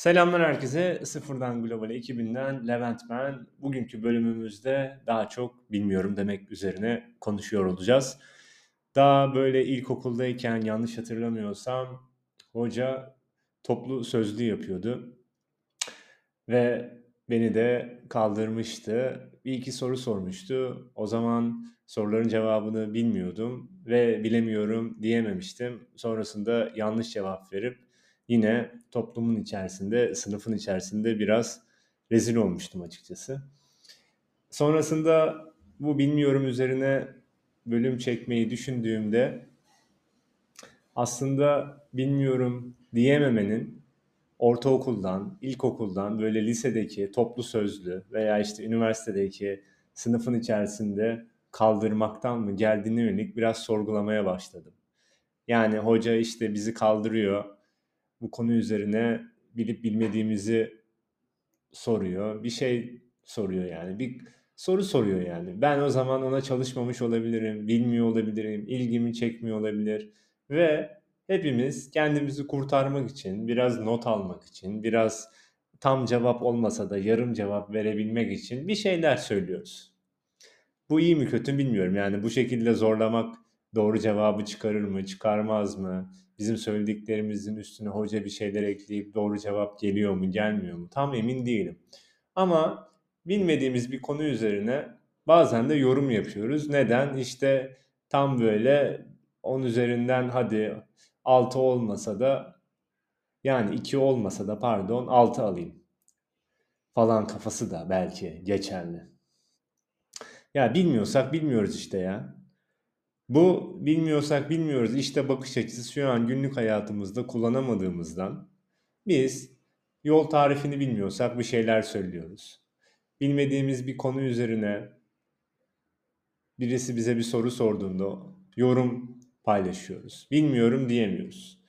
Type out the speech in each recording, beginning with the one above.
Selamlar herkese. Sıfırdan Global ekibinden Levent ben. Bugünkü bölümümüzde daha çok bilmiyorum demek üzerine konuşuyor olacağız. Daha böyle ilkokuldayken yanlış hatırlamıyorsam hoca toplu sözlü yapıyordu. Ve beni de kaldırmıştı. Bir iki soru sormuştu. O zaman soruların cevabını bilmiyordum ve bilemiyorum diyememiştim. Sonrasında yanlış cevap verip yine toplumun içerisinde, sınıfın içerisinde biraz rezil olmuştum açıkçası. Sonrasında bu bilmiyorum üzerine bölüm çekmeyi düşündüğümde aslında bilmiyorum diyememenin ortaokuldan, ilkokuldan böyle lisedeki toplu sözlü veya işte üniversitedeki sınıfın içerisinde kaldırmaktan mı geldiğine yönelik biraz sorgulamaya başladım. Yani hoca işte bizi kaldırıyor. Bu konu üzerine bilip bilmediğimizi soruyor. Bir şey soruyor yani. Bir soru soruyor yani. Ben o zaman ona çalışmamış olabilirim, bilmiyor olabilirim, ilgimi çekmiyor olabilir ve hepimiz kendimizi kurtarmak için, biraz not almak için, biraz tam cevap olmasa da yarım cevap verebilmek için bir şeyler söylüyoruz. Bu iyi mi kötü bilmiyorum. Yani bu şekilde zorlamak doğru cevabı çıkarır mı, çıkarmaz mı? Bizim söylediklerimizin üstüne hoca bir şeyler ekleyip doğru cevap geliyor mu, gelmiyor mu? Tam emin değilim. Ama bilmediğimiz bir konu üzerine bazen de yorum yapıyoruz. Neden? İşte tam böyle 10 üzerinden hadi 6 olmasa da yani 2 olmasa da pardon 6 alayım falan kafası da belki geçerli. Ya bilmiyorsak bilmiyoruz işte ya. Bu bilmiyorsak bilmiyoruz işte bakış açısı şu an günlük hayatımızda kullanamadığımızdan biz yol tarifini bilmiyorsak bir şeyler söylüyoruz. Bilmediğimiz bir konu üzerine birisi bize bir soru sorduğunda yorum paylaşıyoruz. Bilmiyorum diyemiyoruz.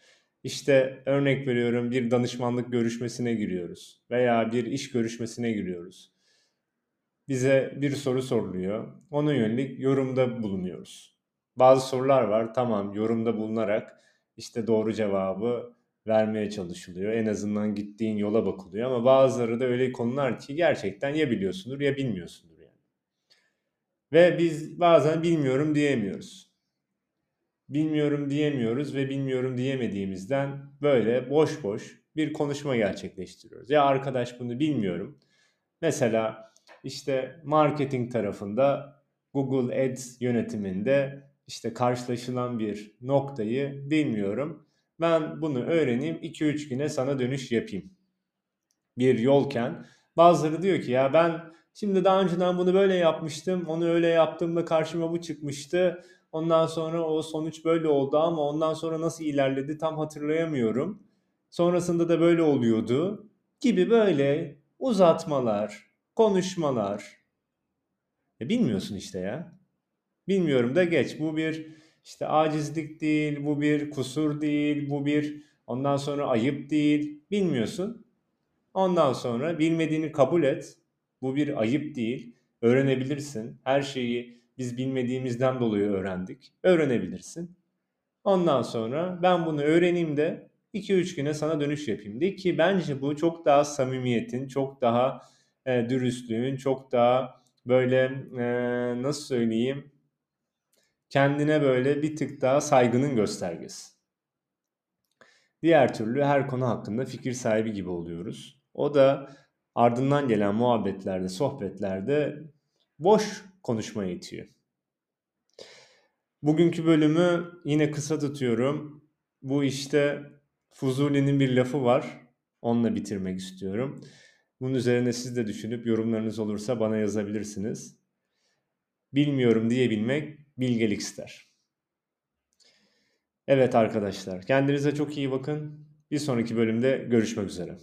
İşte örnek veriyorum bir danışmanlık görüşmesine giriyoruz veya bir iş görüşmesine giriyoruz. Bize bir soru soruluyor. Ona yönelik yorumda bulunuyoruz. Bazı sorular var. Tamam yorumda bulunarak işte doğru cevabı vermeye çalışılıyor. En azından gittiğin yola bakılıyor ama bazıları da öyle konular ki gerçekten ya biliyorsundur ya bilmiyorsundur yani. Ve biz bazen bilmiyorum diyemiyoruz. Bilmiyorum diyemiyoruz ve bilmiyorum diyemediğimizden böyle boş boş bir konuşma gerçekleştiriyoruz. Ya arkadaş bunu bilmiyorum. Mesela işte marketing tarafında Google Ads yönetiminde işte karşılaşılan bir noktayı bilmiyorum. Ben bunu öğreneyim 2-3 güne sana dönüş yapayım. Bir yolken bazıları diyor ki ya ben şimdi daha önceden bunu böyle yapmıştım. Onu öyle yaptığımda karşıma bu çıkmıştı. Ondan sonra o sonuç böyle oldu ama ondan sonra nasıl ilerledi tam hatırlayamıyorum. Sonrasında da böyle oluyordu gibi böyle uzatmalar, konuşmalar. E bilmiyorsun işte ya. Bilmiyorum da geç. Bu bir işte acizlik değil, bu bir kusur değil, bu bir ondan sonra ayıp değil. Bilmiyorsun. Ondan sonra bilmediğini kabul et. Bu bir ayıp değil. Öğrenebilirsin. Her şeyi biz bilmediğimizden dolayı öğrendik. Öğrenebilirsin. Ondan sonra ben bunu öğreneyim de 2-3 güne sana dönüş yapayım de ki bence bu çok daha samimiyetin, çok daha e, dürüstlüğün, çok daha böyle e, nasıl söyleyeyim kendine böyle bir tık daha saygının göstergesi. Diğer türlü her konu hakkında fikir sahibi gibi oluyoruz. O da ardından gelen muhabbetlerde, sohbetlerde boş konuşmaya itiyor. Bugünkü bölümü yine kısa tutuyorum. Bu işte Fuzuli'nin bir lafı var. Onunla bitirmek istiyorum. Bunun üzerine siz de düşünüp yorumlarınız olursa bana yazabilirsiniz. Bilmiyorum diyebilmek bilgelik ister. Evet arkadaşlar kendinize çok iyi bakın. Bir sonraki bölümde görüşmek üzere.